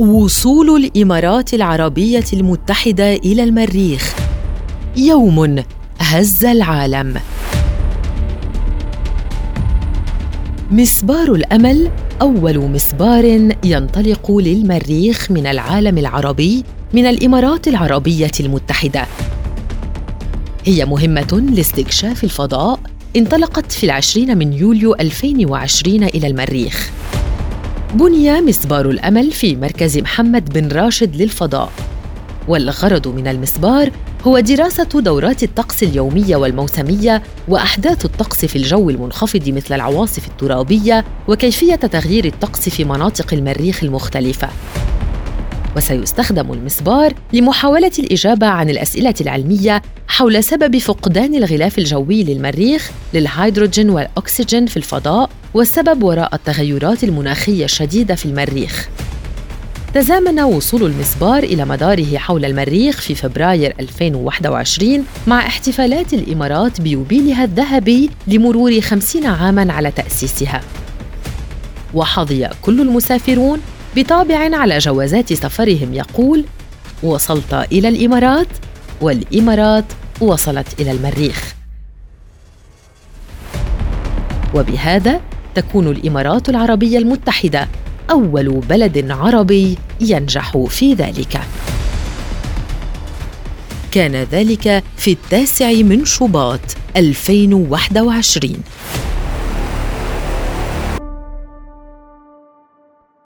وصول الإمارات العربية المتحدة إلى المريخ. يوم هز العالم. مسبار الأمل أول مسبار ينطلق للمريخ من العالم العربي من الإمارات العربية المتحدة. هي مهمة لاستكشاف الفضاء انطلقت في العشرين من يوليو 2020 إلى المريخ. بني مسبار الأمل في مركز محمد بن راشد للفضاء. والغرض من المسبار هو دراسة دورات الطقس اليومية والموسمية وأحداث الطقس في الجو المنخفض مثل العواصف الترابية وكيفية تغيير الطقس في مناطق المريخ المختلفة. وسيستخدم المسبار لمحاولة الإجابة عن الأسئلة العلمية حول سبب فقدان الغلاف الجوي للمريخ للهيدروجين والأكسجين في الفضاء والسبب وراء التغيرات المناخية الشديدة في المريخ. تزامن وصول المسبار إلى مداره حول المريخ في فبراير 2021 مع احتفالات الإمارات بيوبيلها الذهبي لمرور 50 عاماً على تأسيسها. وحظي كل المسافرون بطابع على جوازات سفرهم يقول وصلت إلى الإمارات والإمارات وصلت إلى المريخ. وبهذا تكون الإمارات العربية المتحدة أول بلد عربي ينجح في ذلك. كان ذلك في التاسع من شباط 2021